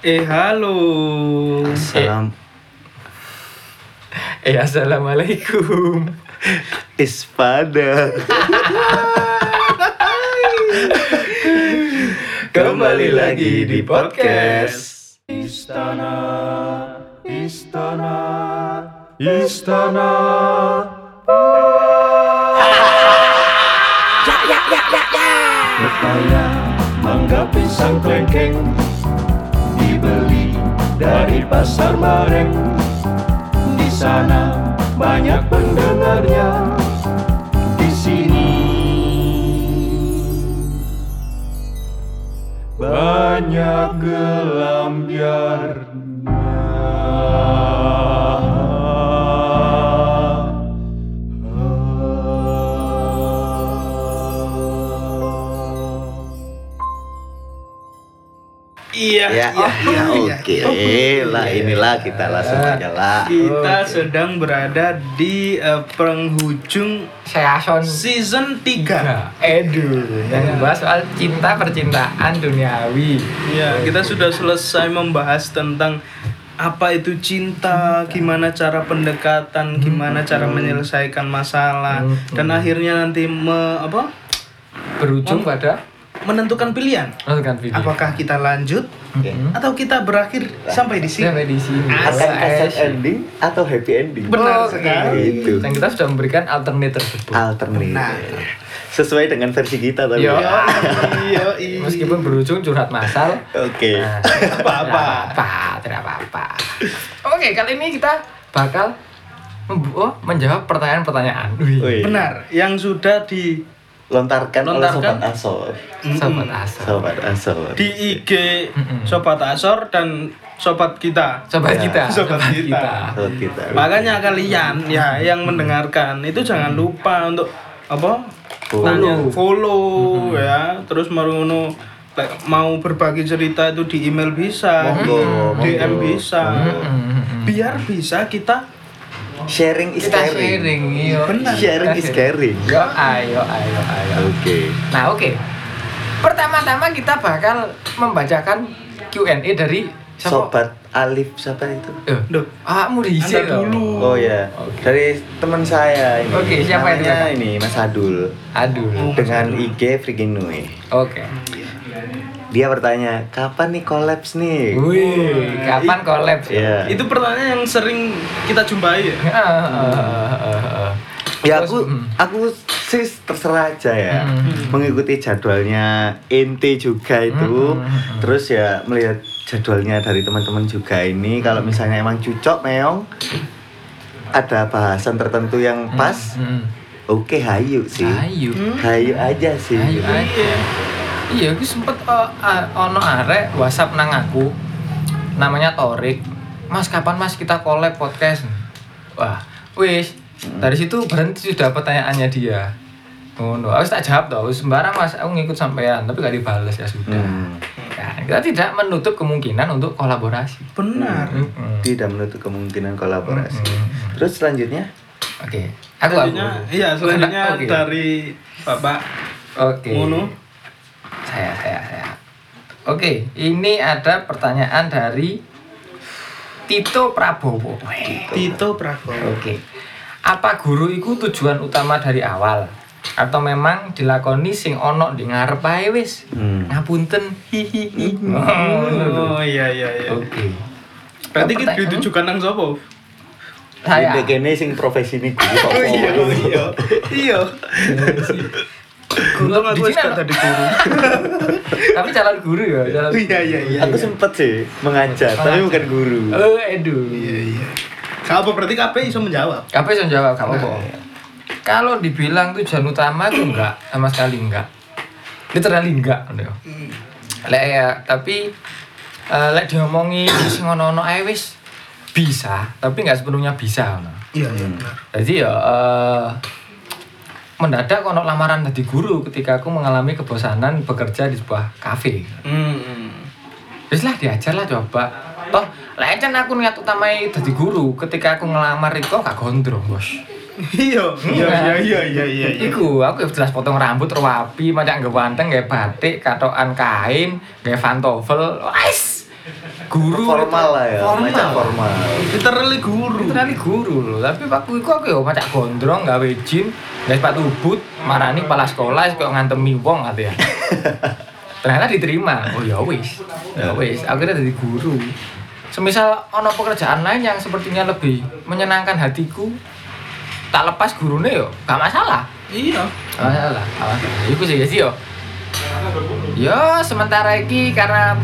Eh halo. Assalam. Eh assalamualaikum. Ispada. Kembali lagi di podcast. Istana, istana, istana. Pepaya, mangga pisang klengkeng dari pasar bareng. Di sana banyak pendengarnya. Di sini banyak gelambiarnya. Iya. Ya, iya, ya, iya. oke. Eh, lah inilah kita langsung aja lah. Kita sedang berada di eh, penghujung Saya Son season 3. Edu yang membahas soal cinta percintaan duniawi. Ya, kita sudah selesai membahas tentang apa itu cinta, gimana cara pendekatan, gimana cara menyelesaikan masalah, dan akhirnya nanti me, apa? Berujung pada menentukan pilihan. menentukan video. Apakah kita lanjut Oke. atau kita berakhir sampai di sini? Sampai di sini. Akan ending atau happy ending? Benar Oke. sekali. Itu. Dan kita sudah memberikan alternate tersebut. Alternate. Nah. Sesuai dengan versi kita tapi. Yo. ya. Iya, iya. Meskipun berujung curhat masal. Oke. Nah, apa-apa. Tidak apa, tidak apa-apa. Oke, kali ini kita bakal oh, menjawab pertanyaan-pertanyaan. Benar, yang sudah di Lontarkan, oleh Lontarkan. sobat Asor. Sobat asal. Sobat Asor. di IG. Sobat Asor dan Sobat kita. Sobat Ya. kita, Sobat kita. Sobat kita. Makanya kalian ya yang mendengarkan itu jangan lupa untuk apa? Follow. Tanya, follow ya. Terus maruno mau berbagi cerita itu di email bisa, Monggo, di DM monggo. bisa. Mm-mm. Biar bisa kita Sharing is Kita caring. sharing, iya. Benar. Sharing is caring. Yo, ayo, ayo, ayo. Oke. Nah, oke. Pertama-tama kita bakal membacakan Q&A dari siapa? Sobat Alif siapa itu? Eh, Duh, ah, mau diisi dulu. Oh ya, dari teman saya ini. Oke, siapa itu, Namanya Kakak? ini Mas Adul Aduh. dengan IG Freaking Nui. Oke. Dia bertanya, kapan nih kolaps nih? Wih, kapan collab? Iya. itu pertanyaan yang sering kita jumpai ya. Ah, ah, ah. Ya aku mm. aku sih terserah aja ya Mm. mengikuti jadwalnya inti juga itu Mm, mm, mm. terus ya melihat jadwalnya dari teman-teman juga ini kalau misalnya emang cocok meong ada bahasan tertentu yang pas Hmm, oke hayu sih Ayo. hayu aja sih Ayo aja. Iya, aku sempet uh, uh, ono arek WhatsApp nang aku. Namanya Torik. Mas, kapan Mas kita collab podcast? Wah, wis. Dari situ berhenti sudah pertanyaannya dia. Oh, no. Aku tak jawab tuh, sembarang Mas, aku ngikut sampean, tapi gak dibales ya sudah. Hmm. Nah, kita tidak menutup kemungkinan untuk kolaborasi. Benar. Mm-mm. tidak menutup kemungkinan kolaborasi Mm-mm. terus selanjutnya Oke, aku Selanjutnya, aku. iya selanjutnya Oke. dari Bapak Oke. Mono. Saya, saya, saya. Oke, ini ada pertanyaan dari Tito Prabowo. Weh. Tito Prabowo. Oke. Apa guru itu tujuan utama dari awal? Atau memang dilakoni sing ono di ngarep ae wis? Hmm. Ngapunten. Hihihi. Oh, ngono lho. Oh iya iya iya. Oke. Berarti kita ditujukan nang sapa? Saya. Ini kene sing profesi ini guru. Oh iya iya. Iya. Untung aku wis gak ada- tadi guru. Tapi calon guru ya, calon. Iya iya iya. Aku sempet sih mengajar, tapi bukan guru. Oh, edu. Iya iya. Gak apa berarti KP iso menjawab. Apa yang jawab kamu kok? Kalau dibilang tujuan utama aku enggak, sama sekali enggak. Literally enggak, ngono ya. Lek ya, tapi eh, lek diomongi sing ono-ono ae wis bisa, tapi enggak sepenuhnya bisa. Iya iya benar. Jadi ya eh, mendadak ono lamaran jadi guru ketika aku mengalami kebosanan bekerja di sebuah kafe. Hmm. Wis lah diajar lah coba. Toh, kan aku niat utamanya jadi guru, ketika aku ngelamar itu gak gondrong, Bos. Iya iya iya iya iya iya. iya. Iku aku jelas potong rambut rapi, macam nggak wanteng, nggak batik, katokan kain, nggak pantofel, wes guru formal lah ya formal. macam formal literally guru literally guru loh tapi waktu itu aku ya macam gondrong gawe jin gawe sepatu boot marani kepala sekolah kok ngantemi wong katanya ternyata diterima. Oh ya wis. Ya wis. Akhirnya jadi guru. Semisal ono pekerjaan lain yang sepertinya lebih menyenangkan hatiku tak lepas gurune yo gak masalah. Iya. Gak masalah. Gak masalah. Iku sih ya sih yo ya sementara ini karena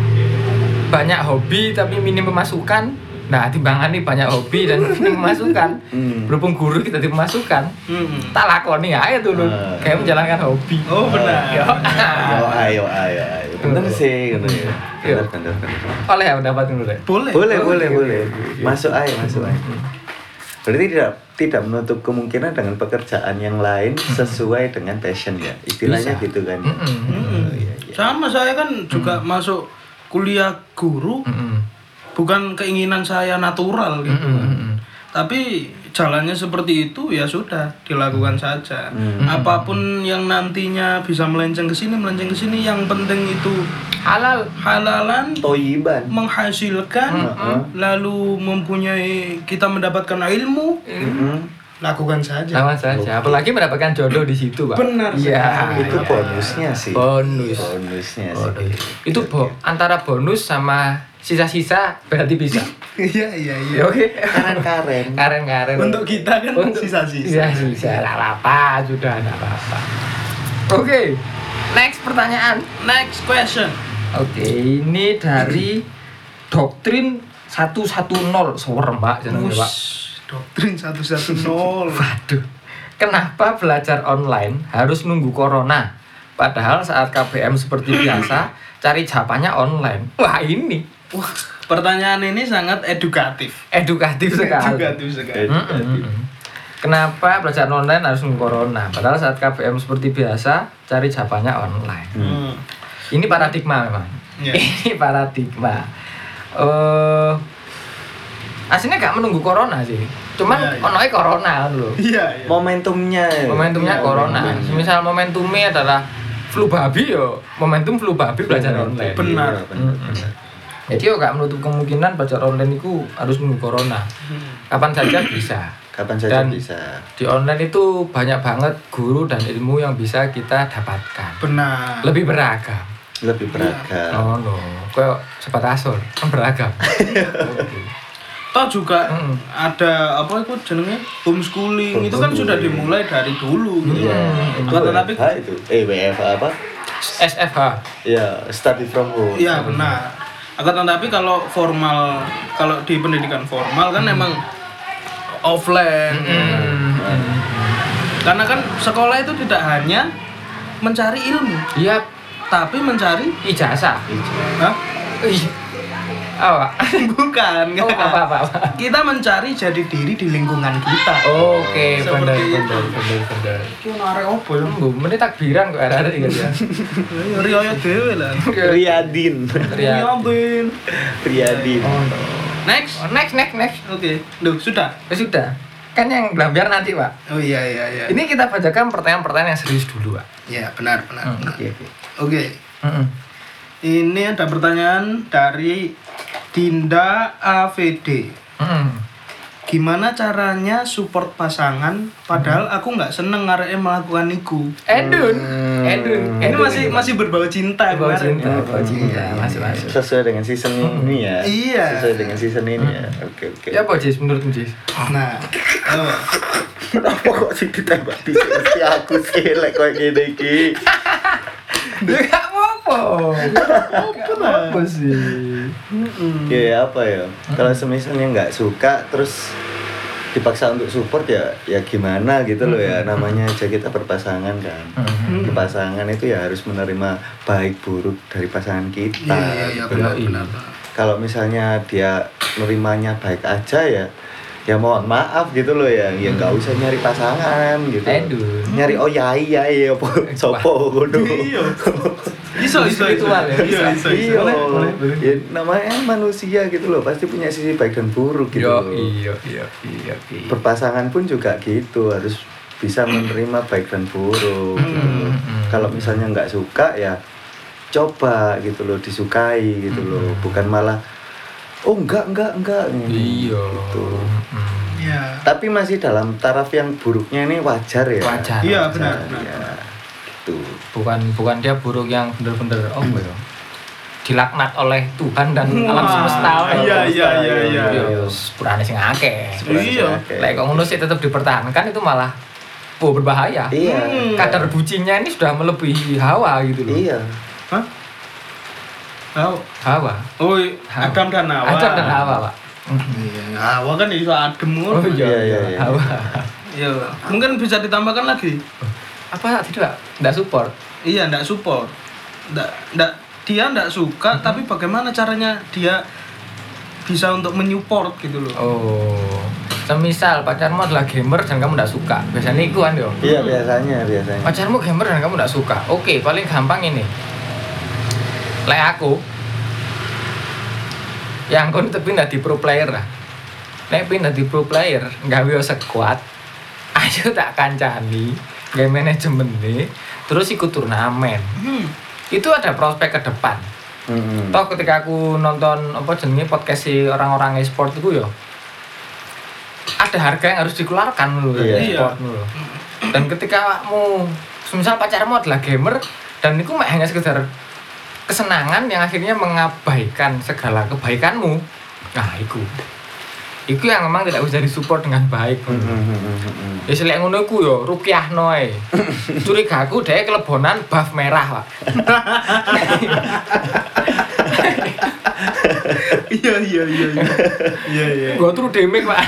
banyak hobi tapi minim pemasukan nah timbangane banyak hobi dan minim pemasukan Hmm. berhubung guru kita di pemasukan Mm-mm. tak lakoni aja dulu Ah. kayak menjalankan hobi oh benar Yo. ayo ayo ayo ayo bener sih gitu ya Iya. bener bener bener oleh ya pendapat dulu deh boleh boleh boleh boleh masuk aja masuk aja berarti tidak tidak menutup kemungkinan dengan pekerjaan yang lain sesuai dengan passion ya istilahnya Bisa. gitu kan Mm-mm. Oh, iya, iya. sama saya kan juga masuk kuliah guru Mm-mm. Bukan keinginan saya natural gitu kan. Mm-mm. tapi jalannya seperti itu ya sudah dilakukan saja. Hmm. apa pun yang nantinya bisa melenceng ke sini melenceng ke sini yang penting itu halal. halalan toyiban. menghasilkan Mm-mm. lalu mempunyai kita mendapatkan ilmu Mm-mm. lakukan saja. Sama saja. Apalagi mendapatkan jodoh di situ pak. Benar iya. Itu bonusnya sih. Bonus. Bonusnya sih. Bonus. itu bo antara bonus sama sisa-sisa berarti bisa. Iya iya iya. Ya, oke. Karen karen. Karen karen. Untuk kita kan Untuk- sisa-sisa. Iya, sisa. Nggak apa-apa sudah nggak apa-apa. Oke. Next pertanyaan. Next question. Oke ini dari doktrin 110 serem pak jenenge pak. Doktrin 110 Waduh, kenapa belajar online harus nunggu corona? Padahal saat KBM seperti biasa, cari jawabannya online. Wah ini, Wah, pertanyaan ini sangat edukatif. edukatif sekali. Edukatif sekali. Mm, mm, mm. Kenapa belajar online harus nunggu corona? Padahal saat KBM seperti biasa, cari jawabannya online. Hmm. Ini paradigma memang. Iya. Ini paradigma. Eh, aslinya gak menunggu corona sih. Cuman Iya, iya. onoe corona loh. Iya, iya. momentumnya ya. momentumnya Iya, corona. momentumnya. Misal momentumnya adalah flu babi yo, momentum flu babi belajar online. Benar. Benar, benar. Jadi yo gak menutup kemungkinan belajar online itu harus nunggu corona. Kapan saja bisa. kapan saja Dan- bisa Di online itu banyak banget guru dan ilmu yang bisa kita dapatkan. Benar. Lebih beragam. lebih beragam Oh no, kayak sobat asor kan beragam. Toh juga Mm. ada apa itu jenenge homeschooling itu kan sudah dimulai dari dulu gitu. Iya, Hmm, itu Akan tetapi WFH itu eh WFH apa SFH. ya study from home Iya benar. Akan tetapi kalau formal kalau di pendidikan formal kan emang offline. Hmm. Karena kan sekolah itu tidak hanya mencari ilmu, Iya, tapi mencari ijazah. Hah? Apa? bukan, Oh, apa apa apa. Kita mencari jadi diri di lingkungan kita. Oke, Seperti benar benar benar benar. Ki arek opo ya? Bu, menit takbiran kok ada tiga ya. Riyo dhewe lah. Riyadin. Riyadin. Riyadin Oh, no. Next. Oh, next next next. Oke. Duh, sudah. Ya sudah. Kan yang biar nanti, Pak. Oh iya iya iya. Ini kita bacakan pertanyaan-pertanyaan yang serius dulu, Pak. Ya, benar benar. Hmm. Oke, oke. Oke. Mm-mm. Ini ada pertanyaan dari Dinda AVD. Mm-mm. Gimana caranya support pasangan padahal aku nggak seneng ngarep melakukan iku. Edun. Hmm. Edun. Ini Edun masih masih berbau cinta Bawa kemarin. cinta, bawa cinta, masuk masuk. sesuai dengan season ini ya Iya. sesuai dengan season ini ya oke oke Ya apa, Jis? Menurutmu, Jis? Nah, oh, kenapa kok sih ditembak di sisi aku sih lek kayak gini iki Ya Gak apa-apa sih. ya apa ya? Kalau semisalnya nggak suka terus dipaksa untuk support ya ya gimana gitu loh ya? Namanya aja kita berpasangan kan. Di pasangan itu ya harus menerima baik buruk dari pasangan kita. Iya iya iya benar. kalau misalnya dia nerimanya baik aja ya ya mohon maaf gitu loh ya ya nggak usah nyari pasangan gitu Edun. nyari oh yai yai apa sopo Iya. Iso iso. Spiritual ya, Iya iso iya boleh. ya namanya manusia gitu loh pasti punya sisi baik dan buruk gitu Yo, loh. iya, iya, iya, iya. berpasangan pun juga gitu harus bisa menerima baik dan buruk gitu Hmm, loh. hmm. kalau misalnya nggak suka ya coba gitu loh disukai gitu loh bukan malah oh enggak enggak enggak Iya. gitu Mm. Iya. tapi masih dalam taraf yang buruknya ini wajar ya Wajar. Iya benar. Benar. ya. gitu bukan bukan dia buruk yang bener-bener oh ya dilaknat oleh Tuhan dan alam Wah, semesta Iya iya iya iya. Iya, sepurane sing akeh. Iya. Lek kok ngono sih tetap dipertahankan itu malah oh, berbahaya. iya Hmm. Kadar bucinnya ini sudah melebihi hawa gitu loh. iya Hah? Oh, Hawa. oh Adam dan Hawa. Adam dan Hawa, Pak. Iya, Hawa kan iso adem Oh iya, Iya, iya, iya, iya. Hawa. Iya. Mungkin bisa ditambahkan lagi. Apa tidak? Tidak support. Iya, ndak support. Ndak ndak dia ndak suka tapi bagaimana caranya dia bisa untuk menyupport gitu loh. Oh. Semisal pacarmu adalah gamer dan kamu tidak suka. Biasanya itu kan yo. iya biasanya biasanya Pacarmu gamer dan kamu tidak suka. Oke, paling gampang ini. Lek aku yang kon tapi pindah di pro player lah. Lek pindah di pro player, gawe sekuat. Ayo tak kancani, gawe manajemen nih, terus ikut turnamen. Hmm. Itu ada prospek ke depan. Mm-mm. Toh ketika aku nonton apa jenenge podcast si orang-orang e-sport itu ya ada harga yang harus dikeluarkan loh Iya. dari e-sport loh. Dan ketika kamu misal pacarmu adalah gamer dan itu mek hanya sekedar kesenangan yang akhirnya mengabaikan segala kebaikanmu. Nah, itu. Itu yang memang tidak bisa disupport dengan baik. Mm-mm. Ya selek ngono iku yo rukyah noe. Curigaku dhek kelebonan buff merah, Pak. Iya iya iya iya. Iya iya. Gua tuh damage, Pak.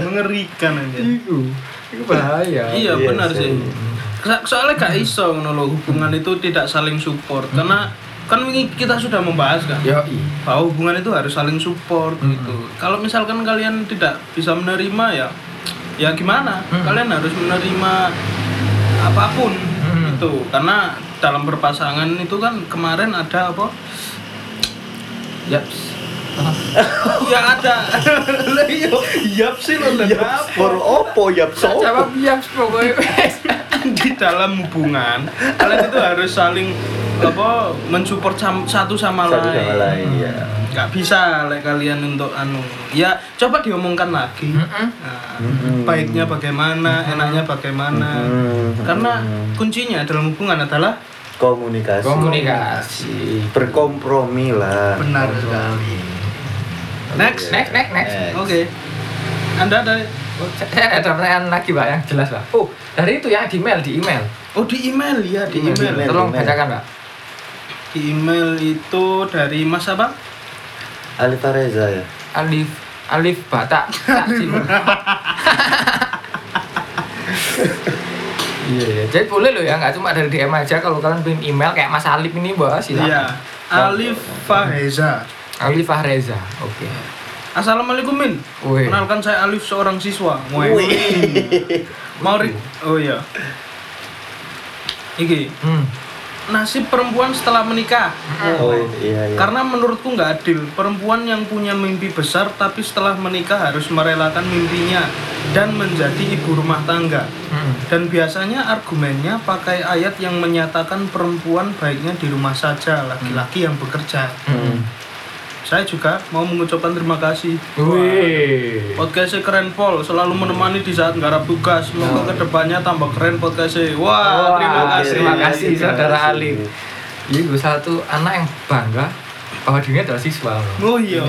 Mengerikan aja. Iku. Iku bahaya. Iya Iya benar sih. Soalnya gak iso ngono loh hubungan itu tidak saling support karena kan ini kita sudah membahas kan Yo, bahwa hubungan itu harus saling support Mm-mm. gitu. Kalau misalkan kalian tidak bisa menerima ya ya gimana? Mm. Kalian harus menerima apa pun Mm. itu karena dalam berpasangan itu kan kemarin ada apa? Yaps. ya ada. Lah iya, yap sih lo apa? For opo ya so Jawab yaps pokoknya. di dalam hubungan kalian itu harus saling apa mensupport sam- satu sama satu lain. sama lain ya nggak bisa like kalian untuk anu ya coba diomongkan lagi Mm-mm. Nah, Mm-mm. baiknya bagaimana enaknya bagaimana Mm-mm. karena kuncinya dalam hubungan adalah komunikasi Komunikasi. berkompromi lah benar sekali next Next, next, next. oke anda ada Saya ada pertanyaan lagi, Pak, yang jelas, Pak. Oh, dari itu yang di email, di email. oh di email ya di Di email, email. Tolong bacakan, Pak. di email itu dari mas apa Alifa Reza ya Alif Alif Batak. Iya, iya. Jadi boleh loh ya, nggak cuma dari DM aja kalau kalian pengen email kayak Mas Alif ini, Mbak, silakan. Iya, Alif Faheza. Alif Fahreza. Oke. Assalamualaikum Min. Wih. Kenalkan saya Alif seorang siswa. Wih. Mau ri- Oh iya. Iki, Hmm. nasib perempuan setelah menikah. oh iya iya Karena menurutku nggak adil, perempuan yang punya mimpi besar tapi setelah menikah harus merelakan mimpinya dan menjadi ibu rumah tangga. Hmm. Dan biasanya argumennya pakai ayat yang menyatakan perempuan baiknya di rumah saja, laki-laki yang bekerja. Hmm. Saya juga mau mengucapkan terima kasih. Wih. Podcastnya keren Pol, selalu menemani di saat garap tugas. Semoga ke depannya tambah keren podcastnya. Wah, Wah, terima kasih. terima kasih, Terima saudara kasih. Alif. Ini gue satu anak yang bangga bahwa dirinya adalah siswa. loh. Oh iya.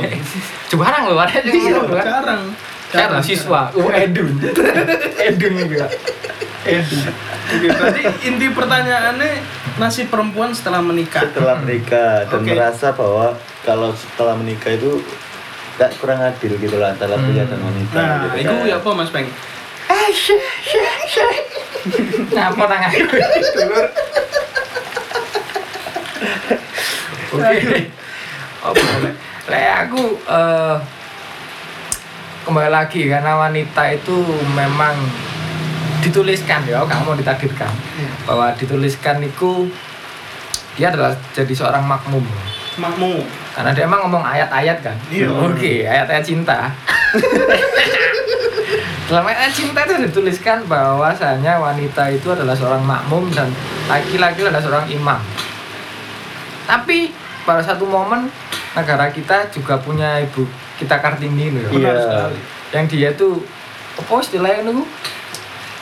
Jarang loh, ada Iya, jarang. Saya adalah siswa. Oh, Edun. Edun juga. Edun. Oke, berarti inti pertanyaannya nasib perempuan setelah menikah. setelah menikah dan Oke. merasa bahwa kalau setelah menikah itu gak kurang adil gitu lah antara pria dan wanita Nah, gitu itu ya apa Mas Peng? Eh, syeh. Ngapa nang aku dulur? Oke. Apa? Lek aku eh kembali lagi karena wanita itu memang dituliskan ya, kamu mau ditakdirkan bahwa dituliskan itu dia adalah jadi seorang makmum Makmu. karena dia emang ngomong ayat-ayat kan? Iya. oke ayat-ayat cinta. Dalam ayat cinta itu dituliskan bahwasanya wanita itu adalah seorang makmum dan laki-laki adalah seorang imam. Tapi pada satu momen negara kita juga punya ibu kita kartini loh. Iya. Yang dia tuh apa istilahnya itu?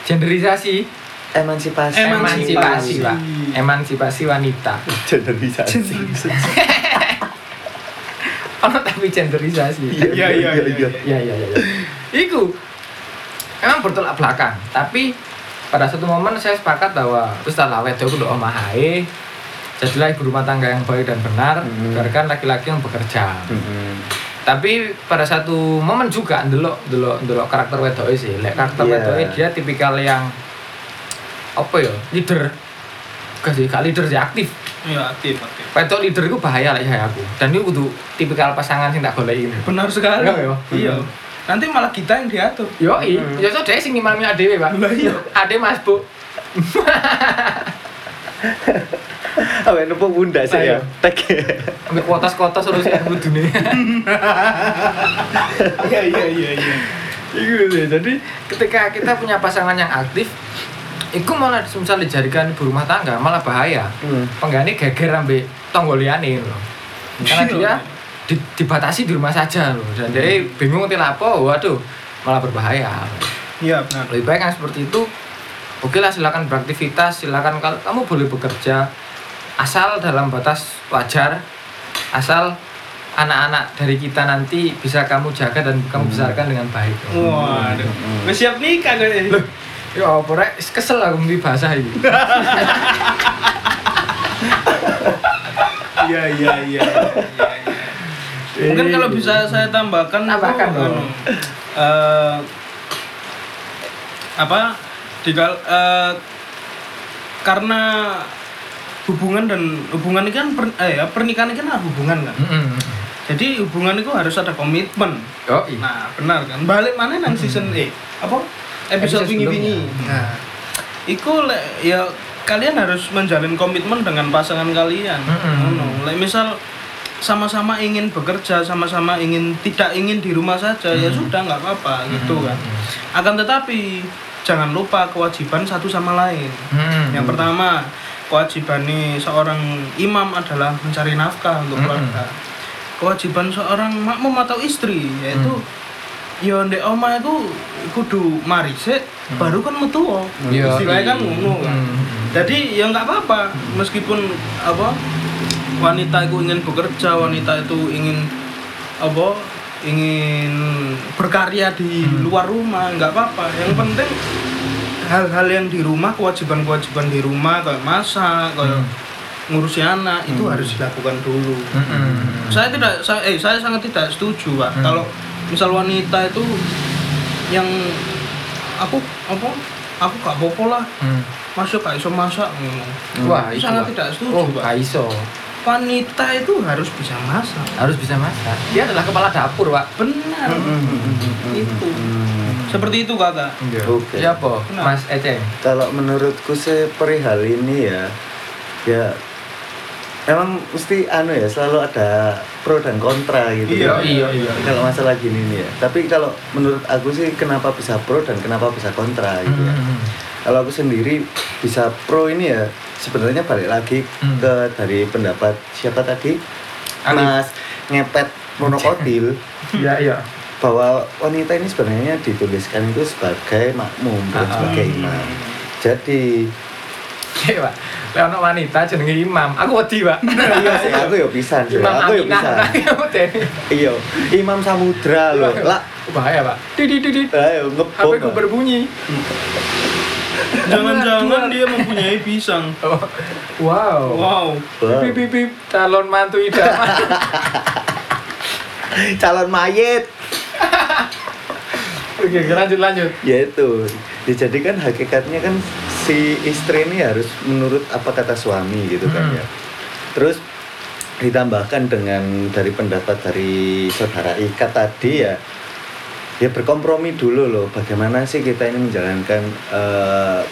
Genderisasi. Emansipasi. Emansipasi pak. Emansipasi. Wanita. Generalisasi oh tapi genderisasi Iya, iya, iya, iya. ya ya ya Iku emang bertolak belakang tapi pada satu momen saya sepakat bahwa Ustaz Lawet itu udah omahae jadilah ibu rumah tangga yang baik dan benar Hmm. biarkan laki-laki yang bekerja Mm-mm. tapi pada satu momen juga ndelok ndelok ndelok karakter wedoke sih lek karakter Iya. wedoke dia tipikal yang apa ya leader Gak sih, gak leader sih aktif Iya, aktif, aktif. wedok leader itu bahaya lah ya aku dan itu kudu tipikal pasangan sing tak ini Benar sekali. Iya, iya. Iya. Nanti malah kita yang diatur. yo i ya so deh sing ngimami adewe pak Lah iya. ade mas bu yang numpuk bunda sih ya tek ambil kuotas-kuotas terus yang kudune Iya, iya, iya, iya. Iku. Jadi ketika kita punya pasangan yang aktif, itu malah misal dijadikan ibu rumah tangga malah bahaya. Hmm. Penggani geger ambil tonggo liyane loh. Karena dia di- dibatasi di rumah saja loh. Dan dia bingung ngerti apa, waduh malah berbahaya. Iya, benar. Lebih baik yang seperti itu. Oke lah silakan beraktivitas, silakan kalau kamu boleh bekerja asal dalam batas wajar, asal anak-anak dari kita nanti bisa kamu jaga dan kamu besarkan dengan baik. Waduh. Hmm. Wis siap nikah kayaknya. Ya apa rek kesel aku di bahasa ini. Iya, iya, iya. Mungkin kalau bisa saya tambahkan Tambahkan dong. eh, apa di kal- eh, karena hubungan dan hubungan ini kan per- eh, ya, pernikahan ini kan hubungan kan. Jadi hubungan itu harus ada komitmen. Oh iya. Nah, benar kan. Balik mana nang season eh apa episode wingi-wingi. Nah, iku lek ya kalian harus menjalin komitmen dengan pasangan kalian. Mm-mm. Ngono. Lek misal sama-sama ingin bekerja, sama-sama ingin tidak ingin di rumah saja, ya sudah nggak apa-apa gitu kan. Akan tetapi jangan lupa kewajiban satu sama lain. Hmm. Yang pertama, kewajiban nih seorang imam adalah mencari nafkah untuk keluarga. Kewajiban seorang makmum atau istri yaitu ya ndek oma itu kudu mari sik baru kan metu. Iya, Istilahnya kan iya. ngono kan. Mm. Jadi ya nggak apa-apa meskipun apa wanita itu ingin bekerja, wanita itu ingin apa ingin berkarya di Hmm. luar rumah nggak apa-apa yang penting hal-hal yang di rumah kewajiban-kewajiban di rumah kayak masak kayak Hmm. ngurusi anak itu harus dilakukan dulu Mm-mm. saya tidak saya eh saya sangat tidak setuju pak Hmm. kalau misal wanita itu yang aku apa aku gak apa lah Hmm. masuk gak iso masak ngono. Wah, itu sangat tidak setuju Oh, pak gak iso. wanita itu harus bisa masak Harus bisa masak. Dia adalah kepala dapur, Pak. benar itu seperti itu kakak Oke. Siapa? Kenapa? Mas Eceng. Kalau menurutku sih perihal ini ya, ya emang mesti anu ya selalu ada pro dan kontra gitu. Iya, kan. iya, iya. Kalau masalah gini nih ya. Tapi kalau menurut aku sih kenapa bisa pro dan kenapa bisa kontra gitu ya. Hmm. Kalau aku sendiri bisa pro ini ya sebenarnya balik lagi Hmm. ke dari pendapat siapa tadi. Mas ngepet monokotil Iya, iya. bahwa wanita ini sebenarnya dituliskan itu sebagai makmum bukan Ah, sebagai ah. imam. Jadi Iya, Pak. Lek ono wanita jenenge imam. Aku wedi, Pak. iya sih aku ya pisan. Imam Aku ya pisan. Nah, kamu dene. Iya, Imam Samudra loh. Lah, Bahaya, Pak. Didi didi. ayo ngebom. HP ku berbunyi. jangan-jangan dia mempunyai pisang Oh. Wow. wow Pip pip pip calon mantu idaman. Calon mayit. Oke, lanjut lanjut. Ya itu. Dijadikan hakikatnya kan si istri ini harus menurut apa kata suami gitu kan Hmm. ya. Terus ditambahkan dengan dari pendapat dari saudara Ika tadi ya ya berkompromi dulu loh bagaimana sih kita ini menjalankan eh,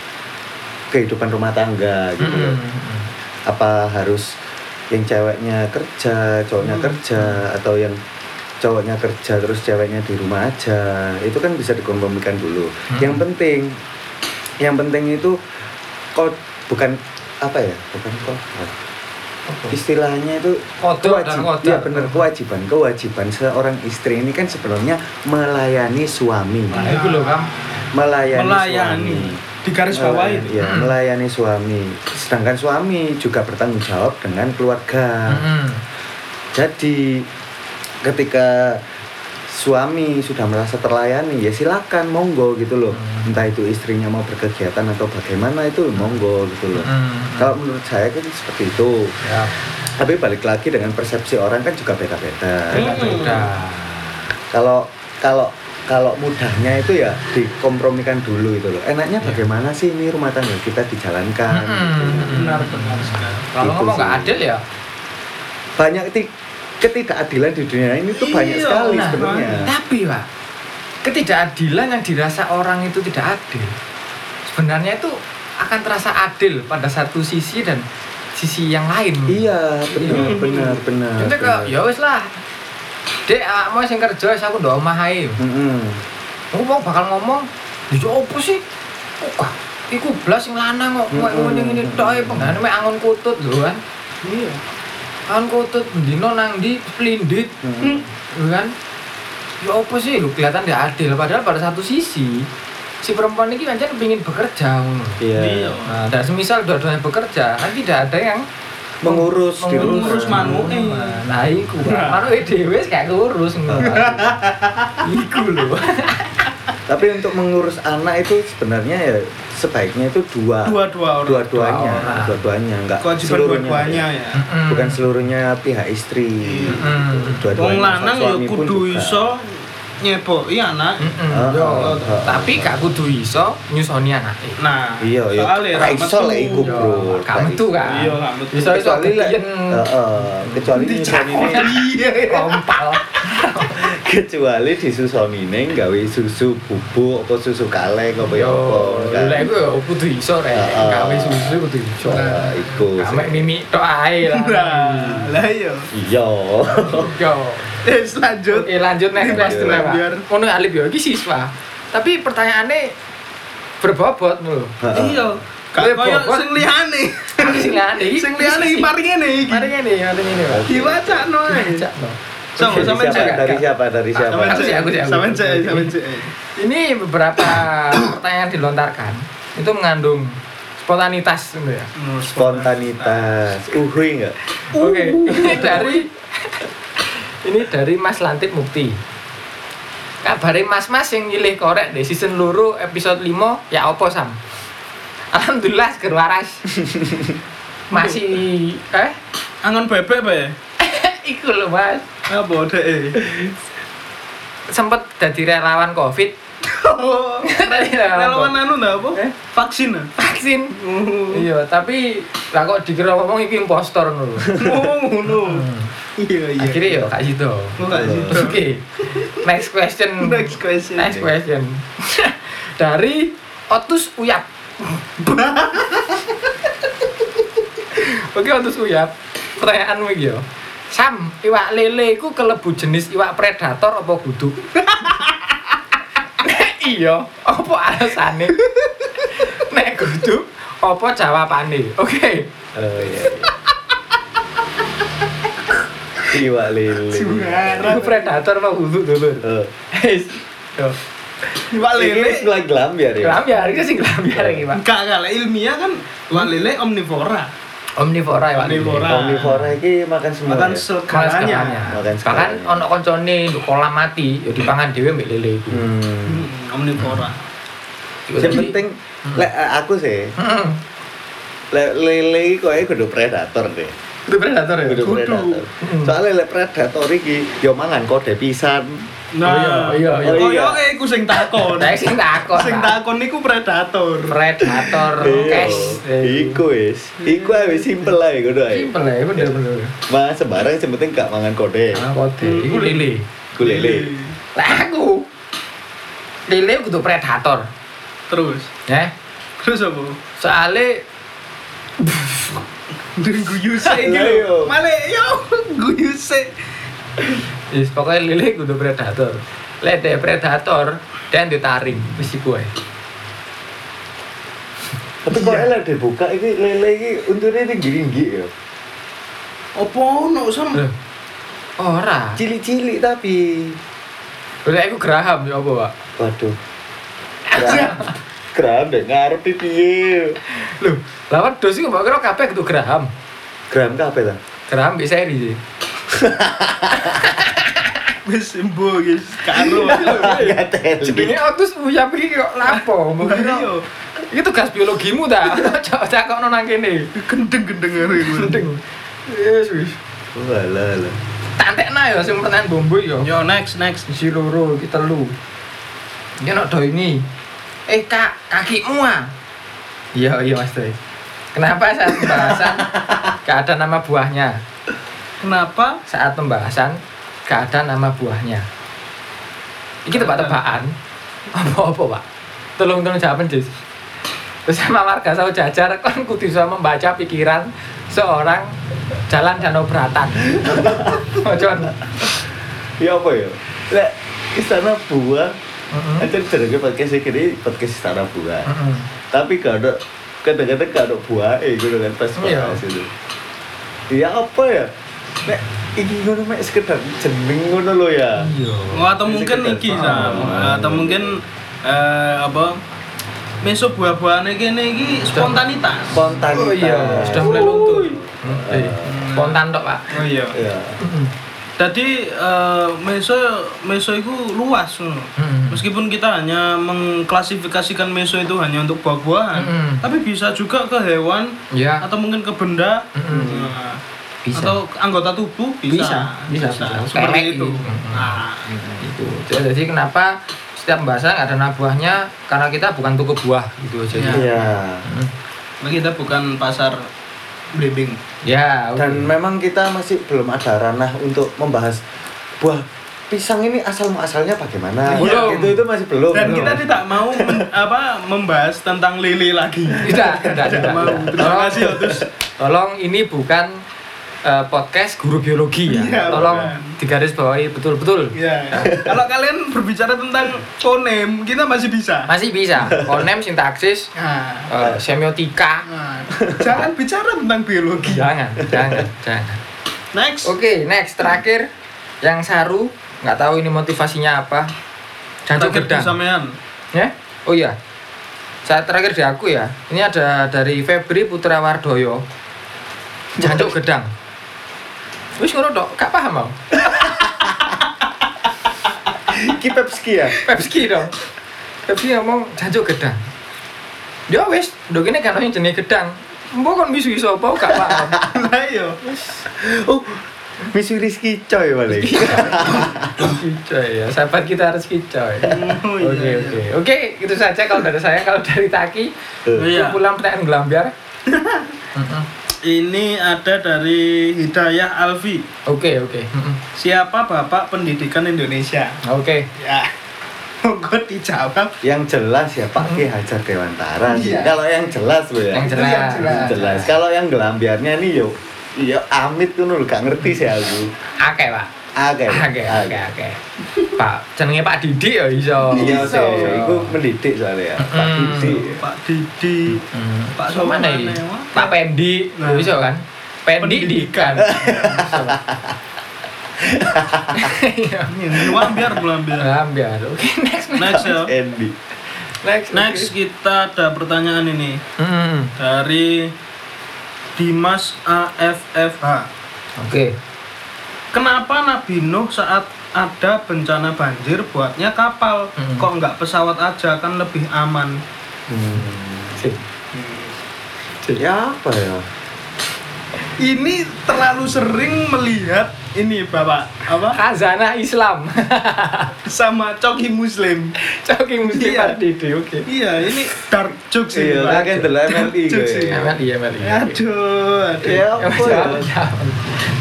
kehidupan rumah tangga gitu loh. Hmm. apa harus yang ceweknya kerja cowoknya Hmm. kerja atau yang cowoknya kerja terus ceweknya di rumah aja itu kan bisa dikompromikan dulu Hmm. yang penting yang penting itu kok bukan apa ya bukan kok istilahnya itu Kodok dan kodok. ya benar kewajiban kewajiban seorang istri ini kan sebenarnya melayani suami Nah, itu loh kan. melayani, Melayani. suami Di garis bawah Melayani- itu. ya, Hmm. melayani suami sedangkan suami juga bertanggung jawab dengan keluarga Mm-mm. jadi ketika suami sudah merasa terlayani ya silakan monggo gitu loh Hmm. entah itu istrinya mau berkegiatan atau bagaimana itu monggo gitu loh Mm-mm. kalau menurut saya kan seperti itu ya tapi balik lagi dengan persepsi orang kan juga beda-beda kalau kalau kalau mudahnya itu ya dikompromikan dulu itu loh enaknya Ya. bagaimana sih ini rumah tangga kita dijalankan Mm-mm. Benar benar sekali. Kalau Gitu ngomong nggak adil ya, banyak ketidakadilan di dunia ini tuh banyak Iya, sekali nah, sebenarnya tapi pak, ketidakadilan yang dirasa orang itu tidak adil, sebenarnya itu akan terasa adil pada satu sisi dan sisi yang lain. iya benar Iya. benar benar Jadi kok ya wis lah. Dek, mau sing kerja aku ndok omah ae. Mm-mm. Aku mau bakal ngomong, "Ya opo sih? Kok iku blas sing lanang kok kowe ngene ngene tok mek angon kutut lho kan. Iya. Angon kutut bendino nang ndi splendid. Mm-mm. Lho kan. Ya opo sih lu kelihatan dia adil padahal pada satu sisi si perempuan ini kan pengen bekerja ngono. iya Iya. Nah, dan semisal dua-duanya bekerja, kan tidak ada yang mengurus di. Mengurus manuke. Nah, iku. Manuke dhewe gak ngurus ngono. Iku lho. tapi untuk mengurus anak itu sebenarnya ya sebaiknya itu dua Dua-dua orang. dua-duanya Dua orang. dua-duanya enggak Kewajiban seluruhnya dua-duanya ya. Mm-mm. bukan seluruhnya pihak istri Iya. Mm. dua-duanya Wong lanang ya kudu iso nyeboki anak. Mm-mm, Ah, yo. ah, ah. Tapi gak kudu iso nyusoni anake. Nah, iya iya soalnya Ra ra iso lek iku bro gak metu kan. Iya, gak metu. Iso iso kecuali Heeh, kecuali nyusoni Iya. kecuali disusoni ning gawe susu bubuk apa susu kaleng apa ya Yo, apa lek iku yo kudu iso rek. Gawe susu kudu iso. Nah, iku Kamek mimi tok ae lah. Nah, lah iya. iya Yo. Eh, selanjut. Oke, lanjut question lah, Pak. Biar- Ngono Alif yo iki siswa. Tapi pertanyaannya berbobot lho. Iya. Bobot. sing liyane. Sing liyane iki. Sing liyane iki mari ngene iki. Mari ngene, mari ngene, Pak. Diwacakno ae. Cak, Sama Dari sama siapa? cek. dari siapa dari siapa Sama Aku sih, aku sih. Sama. Ini beberapa pertanyaan dilontarkan itu mengandung spontanitas gitu ya. spontanitas uhui enggak Oke, ini dari ini dari Mas Lantip Mukti. Kabare Mas-mas yang nyilih korek di season luru episode 5 ya opo sam. Alhamdulillah seger waras. Masih eh Angon bebek be. iku lho Mas. Apa dek? Sempet jadi relawan Covid. Oh, Relawan anu ndak apa? Eh? Vaksin. Vaksin. Oh, Iya, tapi lah kok dikira ngomong iki impostor ngono. lho. ngono. Iya, iya. Akhirnya ya kak situ. Oh, gak situ. Oke. Next question. Next question. Next question. Dari Otus Uyap. Oke, Otus Uyap. Pertanyaan iki yo. Sam, iwak lele iku kelebu jenis iwak predator apa kudu? Iya, apa alasane? Nek kudu, apa jawabane? Oke. oh iya iya iwak lele. Iku predator apa kudu dulur? Eh, Wis. Yo. Iwak ini lele. setelah gelambiar ya Gelambiar, iki sing gelambiar iki, Pak. Enggak enggak lah, ilmiah kan iwak lele omnivora. Omnivora ya. Omnivora. omnivora ini makan semua Makan ya? segalanya. Makan segalanya. ono koncone nduk kolam mati, ya dipangan dhewe mbek lele iku. hmm. Hmm, omnivora. yang penting lek eh, aku sih Heeh. lek lele iki koyo kudu predator deh Itu predator ya. kudu Kudu. predator Hmm. soalnya lek predator iki yo mangan kode pisan Nah, Oh, iya, iya, iya. Koyoke iku sing takon. Saya sing takon. Sing takon niku predator. predator Iya, cash. iku wis iku ae wis simpel ae ngono ae Simpel ya, bener bener. Mas sembarang yang penting gak mangan kode Ah, kode. Iku lele. Iku lele Lah aku lele kudu predator, Terus. ya. Terus apa? Soale guyu sik iki Lah, lho. yo. Male yo guyu sik. Wis pokoknya lele kudu predator. Lek dek predator dan ditaring wis iku ae. tapi kok elek dibuka iki lele iki untune tinggi-tinggi ya Opo ono sam? Loh, Ora. Cilik-cilik tapi. Lek aku geraham ya apa, Pak? Waduh. Geraham. Geraham deh ngarep piye. Loh, lawan dos iku mbok kira kabeh kudu geraham. Geraham kabeh ta? Geraham bisa seri sih. Wis embo guys, karo. Enggak teli. Jenenge otus uyap iki kok lapo? Kira Iya, iki tugas biologimu ta? Cok cakokno nang kene. gendeng-gendeng ngene iku. Penting. Yes, wis. Walah lah. Tantekna ya sing pertanyaan bombo ya. Yo next next. Isi loro, iki telu. Iki nok do ini. Eh, Kak, kakimu ah. Iya, iya Mas. Kenapa saat pembahasan gak ada nama buahnya? Kenapa? Saat pembahasan gak ada nama buahnya. Iki tebak-tebakan. Apa-apa, Pak? Tolong tolong jawaban, Jis. Bersama warga Sau Jajar, kan kudu bisa membaca pikiran seorang jalan danau beratan. Ojon. Ya apa ya? Lek istana buah. Heeh. Aja jenenge podcast ini podcast istana buah. Heeh. Tapi gak ada kadang-kadang gak ada buah eh gitu kan pas Iya. bahas itu. Ya apa ya? Nek iki ngono mek sekedar jeneng ngono lo ya. Iya. Oh, atau mungkin iki sam, atau mungkin eh, apa? Meso buah-buahane kene iki spontanitas. Spontanitas. Oh iya, sudah mulai luntur. Eh, spontan tok, Pak. Oh iya. Iya. Jadi eh, meso meso itu luas ngono. Mm. Meskipun kita hanya mengklasifikasikan meso itu hanya untuk buah-buahan, Mm-mm. tapi bisa juga ke hewan Ya, atau mungkin ke benda. Nah, Bisa. atau anggota tubuh bisa. Bisa, bisa, bisa. Seperti Kelek itu. gitu. Nah, itu. Jadi kenapa setiap pembahasan ada nama buahnya karena kita bukan toko buah gitu aja. Ya. Iya. Mm. nah, kita bukan pasar blimbing. Ya. Dan memang kita masih belum ada ranah untuk membahas buah pisang ini asal muasalnya bagaimana. Belum. Itu itu masih belum. Dan belum. kita tidak mau men- apa membahas tentang lele lagi. tidak, tidak, tidak. mau. tidak. Terima Tolong, kasih Otus. tolong ini bukan eh, podcast guru biologi ya. Iya, tolong digaris bawahi betul-betul. Ya. Kalau kalian berbicara tentang fonem, kita masih bisa. Masih bisa. Konem, sintaksis, Nah, eh, semiotika. nah, jangan bicara tentang biologi. Jangan, jangan, jangan. Next. Oke, next terakhir yang saru nggak tahu ini motivasinya apa. Jancuk gedang. sampean. Ya? Oh iya. Saat terakhir di aku ya. Ini ada dari Febri Putra Wardoyo. Jancuk gedang. Wis ngono tok, gak paham mau. Ki Pepski ya. Pepsi dong. Pepsi ngomong jancuk gedang. Ya wis, ndok ini kan yang jenis gedang. Mbok kon misu iso apa gak paham. Lah iya. Oh, Misu Rizky Coy balik. Kicoy ya, sahabat kita harus kicoy. Oh, Oke iya, oke oke itu saja kalau dari saya kalau dari Taki Iya. kumpulan pertanyaan gelambiar. Ini ada dari Hidayah Alfi. Oke oke Mm-mm. Siapa Bapak Pendidikan Indonesia? oke. Ya. Monggo dijawab. Yang jelas ya Pak Ki Hajar Dewantara. Iya. Kalau yang jelas loh ya. Yang jelas. yang jelas. jelas. Kalau yang gelambiarnya nih yo Iya, amit tuh nul, gak ngerti sih aku. Oke pak. Oke, Oke oke oke. Pak jenenge Pak Didi ya iso. Iya Iso. itu mendidik soalnya ya. Pak. Didi. Pak Didi. Pak So, mana Somane, ini? wah. Pak Pendi, Nah. iso kan? Pendi Pendidikan. Dikan. Iya. Ngelambiar ngelambiar. Gelambiar. Oke next Next ya. Andy. Next. Next kita ada pertanyaan ini dari Dimas AFFH. Oke. Kenapa Nabi Nuh saat ada bencana banjir buatnya kapal? Hmm. Kok nggak pesawat aja kan lebih aman? Sip. Ya apa ya? Ini terlalu sering melihat ini Bapak apa Khazanah Islam. sama coki muslim. Coki Muslim Iya. Pak Didi. Oke. Iya, ini dark jokes ini Iya, Pak. kakek delok MLI. MLI MLI. Aduh, aduh. Ya Ya, apa ya?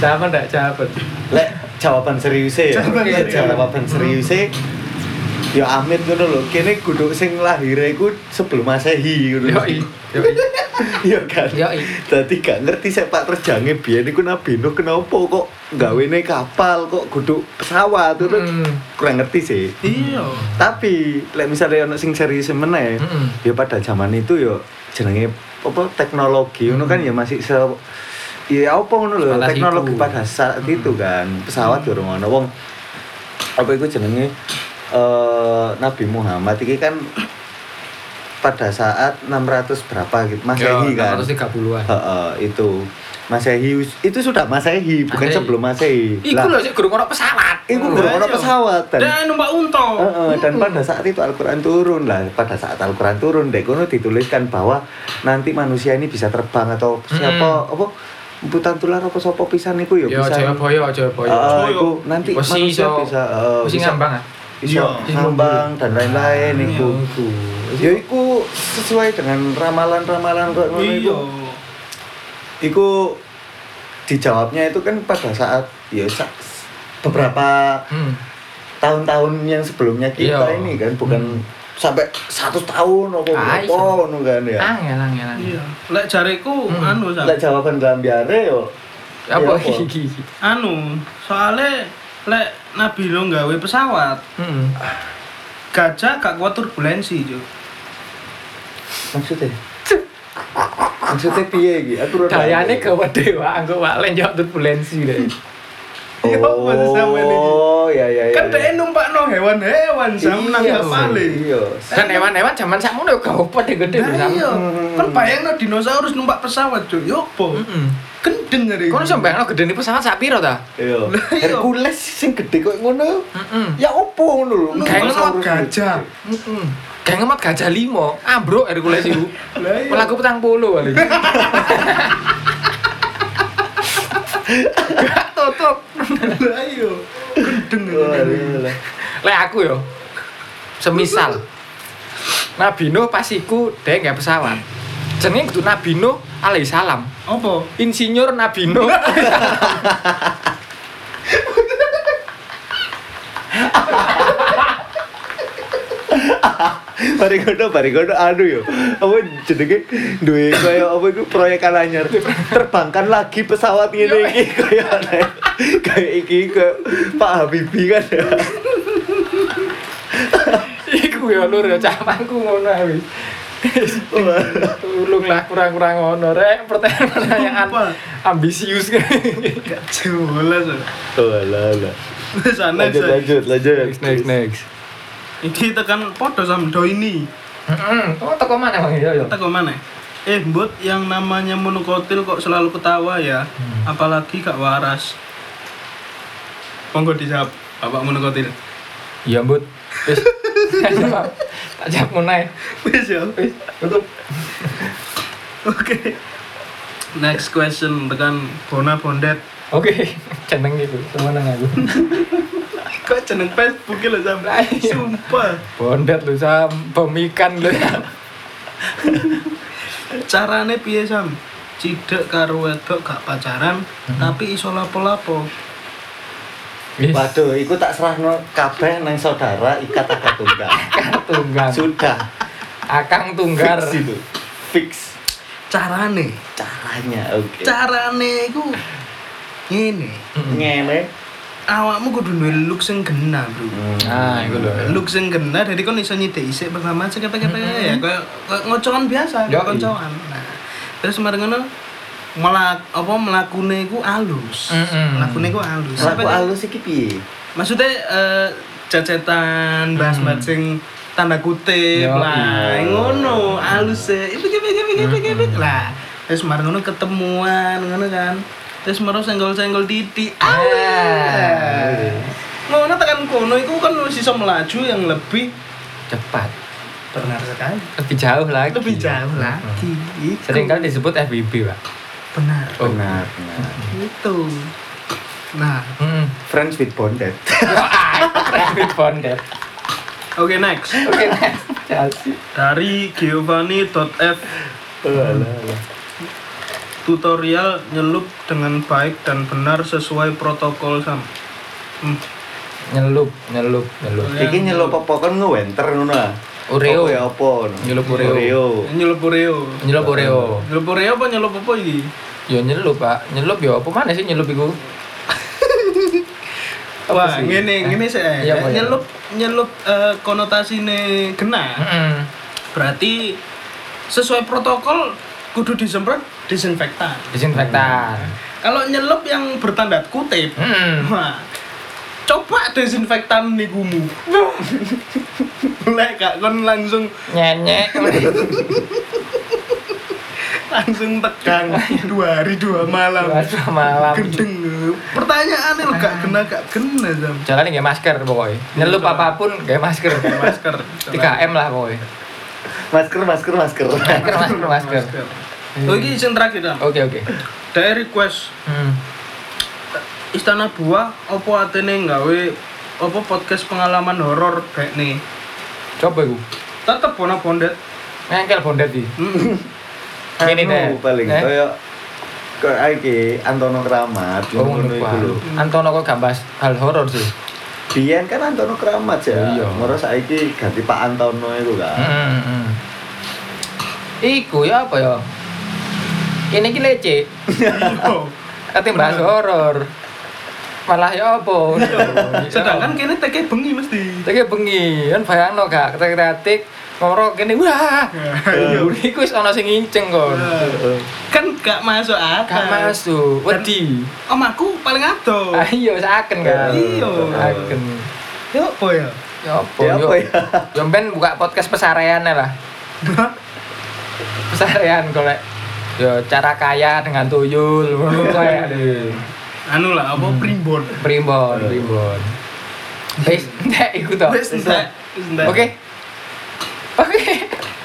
jawaban, enggak jawaban. Lek jawaban seriusnya ya. Jawaban serius. jawaban seriusnya Ya amit ngono lho, kene kudu sing lahir iku sebelum Masehi ngono. Yoi. Yoi. Iya kan. Yoi. Dadi gak ngerti sepak terjange biyen iku Nabi Nuh kenapa kok gawene kapal kok kudu pesawat itu Hmm. kurang ngerti sih. Iya. Tapi lek misalnya ono sing serius meneh, Mm-mm. ya pada zaman itu ya jenenge apa teknologi ngono kan ya masih se ya apa ngono lho teknologi iku. pada saat itu kan pesawat durung ono wong apa itu jenenge eh Nabi Muhammad iki kan pada saat 600 berapa gitu Masehi kan 630-an. Heeh, itu Masehi itu sudah Masehi bukan Masehi. sebelum Masehi Iku lho sik gurung ono pesawat. Iku ono Iya. pesawat dan Dan numpak unta. Heeh, dan pada saat itu Al-Quran turun lah pada saat Al-Quran turun dek kono dituliskan bahwa nanti manusia ini bisa terbang atau siapa apa butan tular apa sapa pisan niku ya Yo bisa Jayabaya, Jayabaya. Heeh, Joyo. iku nanti Besi manusia iso- bisa Mesti bisa ngambang bisa Iya. ngambang dan lain-lain Iya. iku ya iku sesuai dengan ramalan-ramalan kok ngono Iya. iku iku dijawabnya itu kan pada saat ya beberapa Hmm. tahun-tahun yang sebelumnya kita Iya. ini kan bukan sampai satu tahun apa Ah, apa iso. ngono kan ya. Angel, angel, angel. Iya. Lek jariku Hmm. anu Sam. Lek jawaban gambiare yo Apa Ya, apa? iki? Anu, soalnya lek Nabi lo gawe pesawat, Hmm. gajah gak kuat turbulensi, Cuk. maksudnya maksudnya piye iki aku ora Dayane gawe dewa anggo wak turbulensi apa sih sampean iki? Oh, ya ya ya. Kan ya. numpak no hewan-hewan, Sam nang Iya, kapale. Iya. Kan hewan-hewan zaman sakmono yo gak opo gede Nah, Sam. iya. Hmm. Kan bayangno dinosaurus numpak pesawat, Cuk. Yo? Heeh. Gendeng hari. Kono sampe ono gedene pesawat sak piro ta? Iya. Lah, iya. Hercules sing gede kok ngono. Heeh. Ya opo ngono lho. Dinosaurus gajah. Heeh. Kayak ngemat gajah limo, ambruk Hercules iku. Lah iya. Pelaku petang puluh kali. Gak tutup. Lah iya. Gendeng hari. alah. Lek aku yo. Semisal Nabi Nuh pas iku dhek nggak pesawat. Jenenge kudu Nabi Nuh alaihissalam. Apa? Insinyur Nabi Nuh. Bari kono anu yo. Apa jenenge duwe kaya apa iku proyek anyar. Terbangkan lagi pesawat ngene iki kaya kayak iki ke Pak Habibie kan ya. iku yo lur yo camanku ngono wis. Tulung lah kurang-kurang ngono rek pertanyaan Apa? ambisius kan. Gak jelas. Oh. Wis aneh, Lanjut lanjut lanjut. next next next. Iki tekan podo sama do ini. Heeh. Oh teko mana Bang yo yo. Kita ke mana? Eh, Mbut, yang namanya monokotil kok selalu ketawa ya? Apalagi gak waras. Monggo dijawab, Bapak monokotil. Iya, Mbut. Wis. Tak jawab munai. Wis ya. Wis, tutup. Oke. Next question tekan Bona Bondet. Oke, jeneng gitu. Semeneng aku. Kok jeneng Facebook lho Sam? Iya. Sumpah. Bondet lu sam pemikan lu. Carane piye Sam? Cidek karo wedok gak pacaran, tapi iso lapo-lapo. Waduh, iku tak serahno kabeh nang saudara ikat akad tunggal. tunggang. Sudah. Akang tunggar. Fix itu. Fix Carane, caranya. Oke. carane iku ngene. Ngene. Awakmu kudu duwe look sing gena, Bro. Nah, iku lho. Look sing gena, jadi kon iso nyithik isik pertama cek kepe ya, kayak kayak ngocokan biasa, kayak Yoi. koncoan. Nah, terus mari ngono melak apa melakune iku alus. Mm-mm. Melakune iku alus. Laku Sampai kayak- alus iki piye? maksudnya eh, cecetan bahas-bahas sing tanda kutip Yo, lah iya. ngono halus e iki iki iki iki iki iki lah terus marang ngono ketemuan ngono kan terus marang senggol-senggol titik ah ngono tekan kono iku kan wis iso melaju yang lebih Cepat. benar sekali Lebih jauh lagi. lebih jauh lagi Itu. Seringkali disebut FBB, Pak. Benar Oh. Benar, benar. itu nah Hmm. Friends with bonded. Rapid bonded. oke next Oke, next. Chelsea. dari Giovanni.f Oh, alah, alah. tutorial nyelup dengan baik dan benar sesuai protokol sam. Hmm. Nyelup, nyelup, nyelup. Ya. Iki nyelop apa kan ngewenter ngono ah. Oreo. Apa ya apa? Nyelup Oreo. Oreo. Nyelup Oreo. Nyelup Oreo. Nyelup Oreo apa nyelup apa iki? Ya nyelup, Pak. Nyelup ya apa mana sih nyelup iku? Apa Wah, sih? ngene Eh, ngene sih. iya, ya? nyelup nyelup eh, konotasine kena. Heeh. Berarti sesuai protokol kudu disemprot disinfektan. Disinfektan. Kalau nyelup yang bertanda kutip, Hmm. wah, coba desinfektan nikumu. Lek gak kon langsung Nyenyek. langsung tegang dua hari dua malam. Dua malam. Gendeng. Pertanyaannya lo gak kena gak kena jam. Jalan nggak masker pokoknya. Nyelup apa pun nggak masker. Masker. 3M lah pokoknya. Masker, masker, masker. Masker, masker, masker. Oh, ini yang terakhir Dam. Oke, oke. Dari request Hmm. Istana Buah apa atene gawe apa podcast pengalaman horor kayak nih. Coba iku. Tetep bona bondet. Ngengkel bondet iki. Hmm. Ini deh. paling Eh? kaya kayak iki Antono Kramat Oh, ngono iku lho. Antono kok gak bahas hal horor sih. Biyen kan Antono Kramat ya. Iya. Moro saiki ganti Pak Antono itu kan. Hmm, hmm. Iku ya apa ya? Ini ki lece. Kate bahas horor. Malah ya apa? Sedangkan kene teke bengi mesti. Tapi bengi, kan bayangno gak ketik-ketik ngoro kene wah. Iya. Iku wis ana sing nginceng kon. Heeh. Kan gak masuk akal. Gak masuk, wedi. Om aku paling ado. Ah iya saken kan. Iya. Saken. Ya apa ya? Ya apa Ya yo? ya? Yo ben buka podcast pesarean lah. Pesarean golek yo cara kaya dengan tuyul ngono kae aduh. Anu lah, apa primbon. Primbon, primbon. Wis, nek iku to. Wes. Wes entek. Oke. Oke.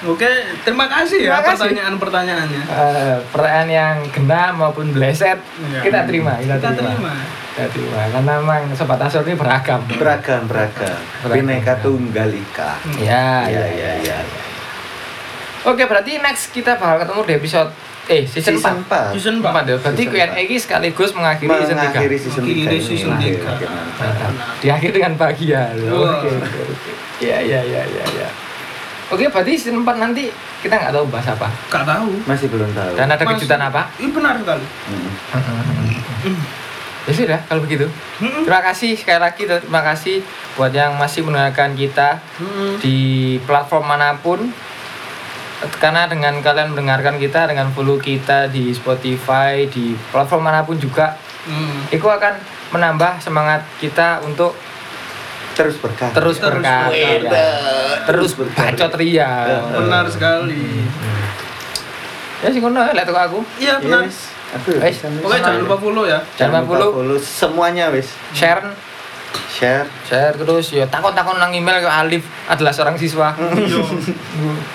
Oke, terima kasih ya pertanyaan-pertanyaannya. Eh, pertanyaan yang kena maupun bleset Iya. kita terima, kita, Kita terima. terima. Kita terima karena memang sobat asor ini beragam. Beragam, beragam. Beragam. Bineka Tunggal Ika. Ya, Iya, ya, iya, ya. iya. Oke, berarti next kita bakal ketemu di episode eh season, Season 4. Season 4. 4 ya. Berarti Season Q&A ini sekaligus mengakhiri season 3. Mengakhiri season 3 Mengakhiri season Oke, tiga. oke, mantap. Mantap. Diakhiri dengan bahagia. loh. Wah. Oke, oke, oke. Iya, iya, iya, iya, iya. Oke, berarti season 4 nanti kita nggak tahu bahas apa. Gak tahu. Masih belum tahu. Dan ada Masih- kejutan apa? Ini benar sekali. Hmm. Ya sudah, kalau begitu. Mm-mm. Terima kasih sekali lagi, terima kasih buat yang masih mendengarkan kita Mm-mm. di platform mana pun. Karena dengan kalian mendengarkan kita, dengan follow kita di Spotify, di platform mana pun juga, Mm. itu akan menambah semangat kita untuk Terus berkah. terus Terus berkarya, berkarya. terus Terus berkarya. bacot ria. Benar sekali. Ya sih ngono lihat aku. Iya benar. Yes. Wes. Pokoknya bisa. jangan lupa follow ya. Jangan lupa follow, follow semuanya wes. share, Share. share terus ya takon-takon nang email ke Alif adalah seorang siswa. Iya.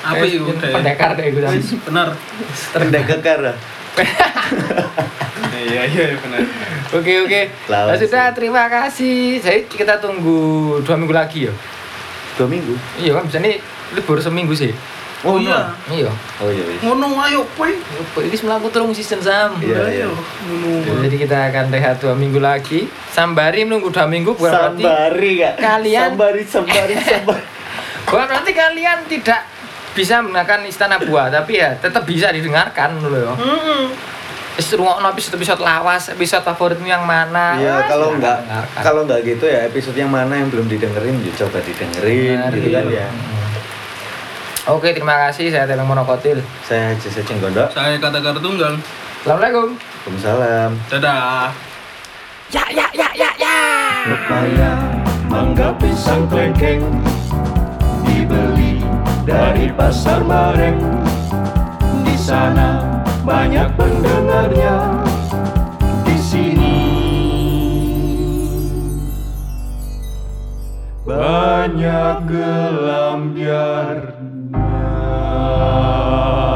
Apa Eh, itu, Dek? Pendekar deh gue Benar. Kekar. ah. Iya iya benar. Oke oke. Nah, sudah terima kasih. Jadi kita tunggu dua minggu lagi ya. Dua minggu. Iya kan bisa nih libur seminggu sih. Oh iya. Iya. Oh iya wes. Ngono ayo kowe. Ini semelaku terung season sam. Iya, iya. Ngono. Jadi kita akan rehat dua minggu lagi. Sambari menunggu dua minggu bukan berarti Sambari kak. kalian- Sambari, sambari, sambari. bukan berarti kalian tidak bisa menggunakan istana buah tapi ya tetap bisa didengarkan loh ya. Heeh. Wis rungokno episode episode lawas, episode favoritmu yang mana? Iya, kalau silakan nggak dengarkan. kalau nggak gitu ya episode yang mana yang belum didengerin ya coba didengerin Benar, gitu kan iya. ya. Oke, terima kasih. Saya Teleng Monokotil. Saya Jesse Cenggondok. Saya kata tunggal. Assalamualaikum. Waalaikumsalam. Dadah. Ya, ya, ya, ya, ya. Pepaya, mangga, pisang, klengkeng Dibeli dari pasar bareng Di sana banyak pendengarnya Di sini Banyak gelambiar Amen.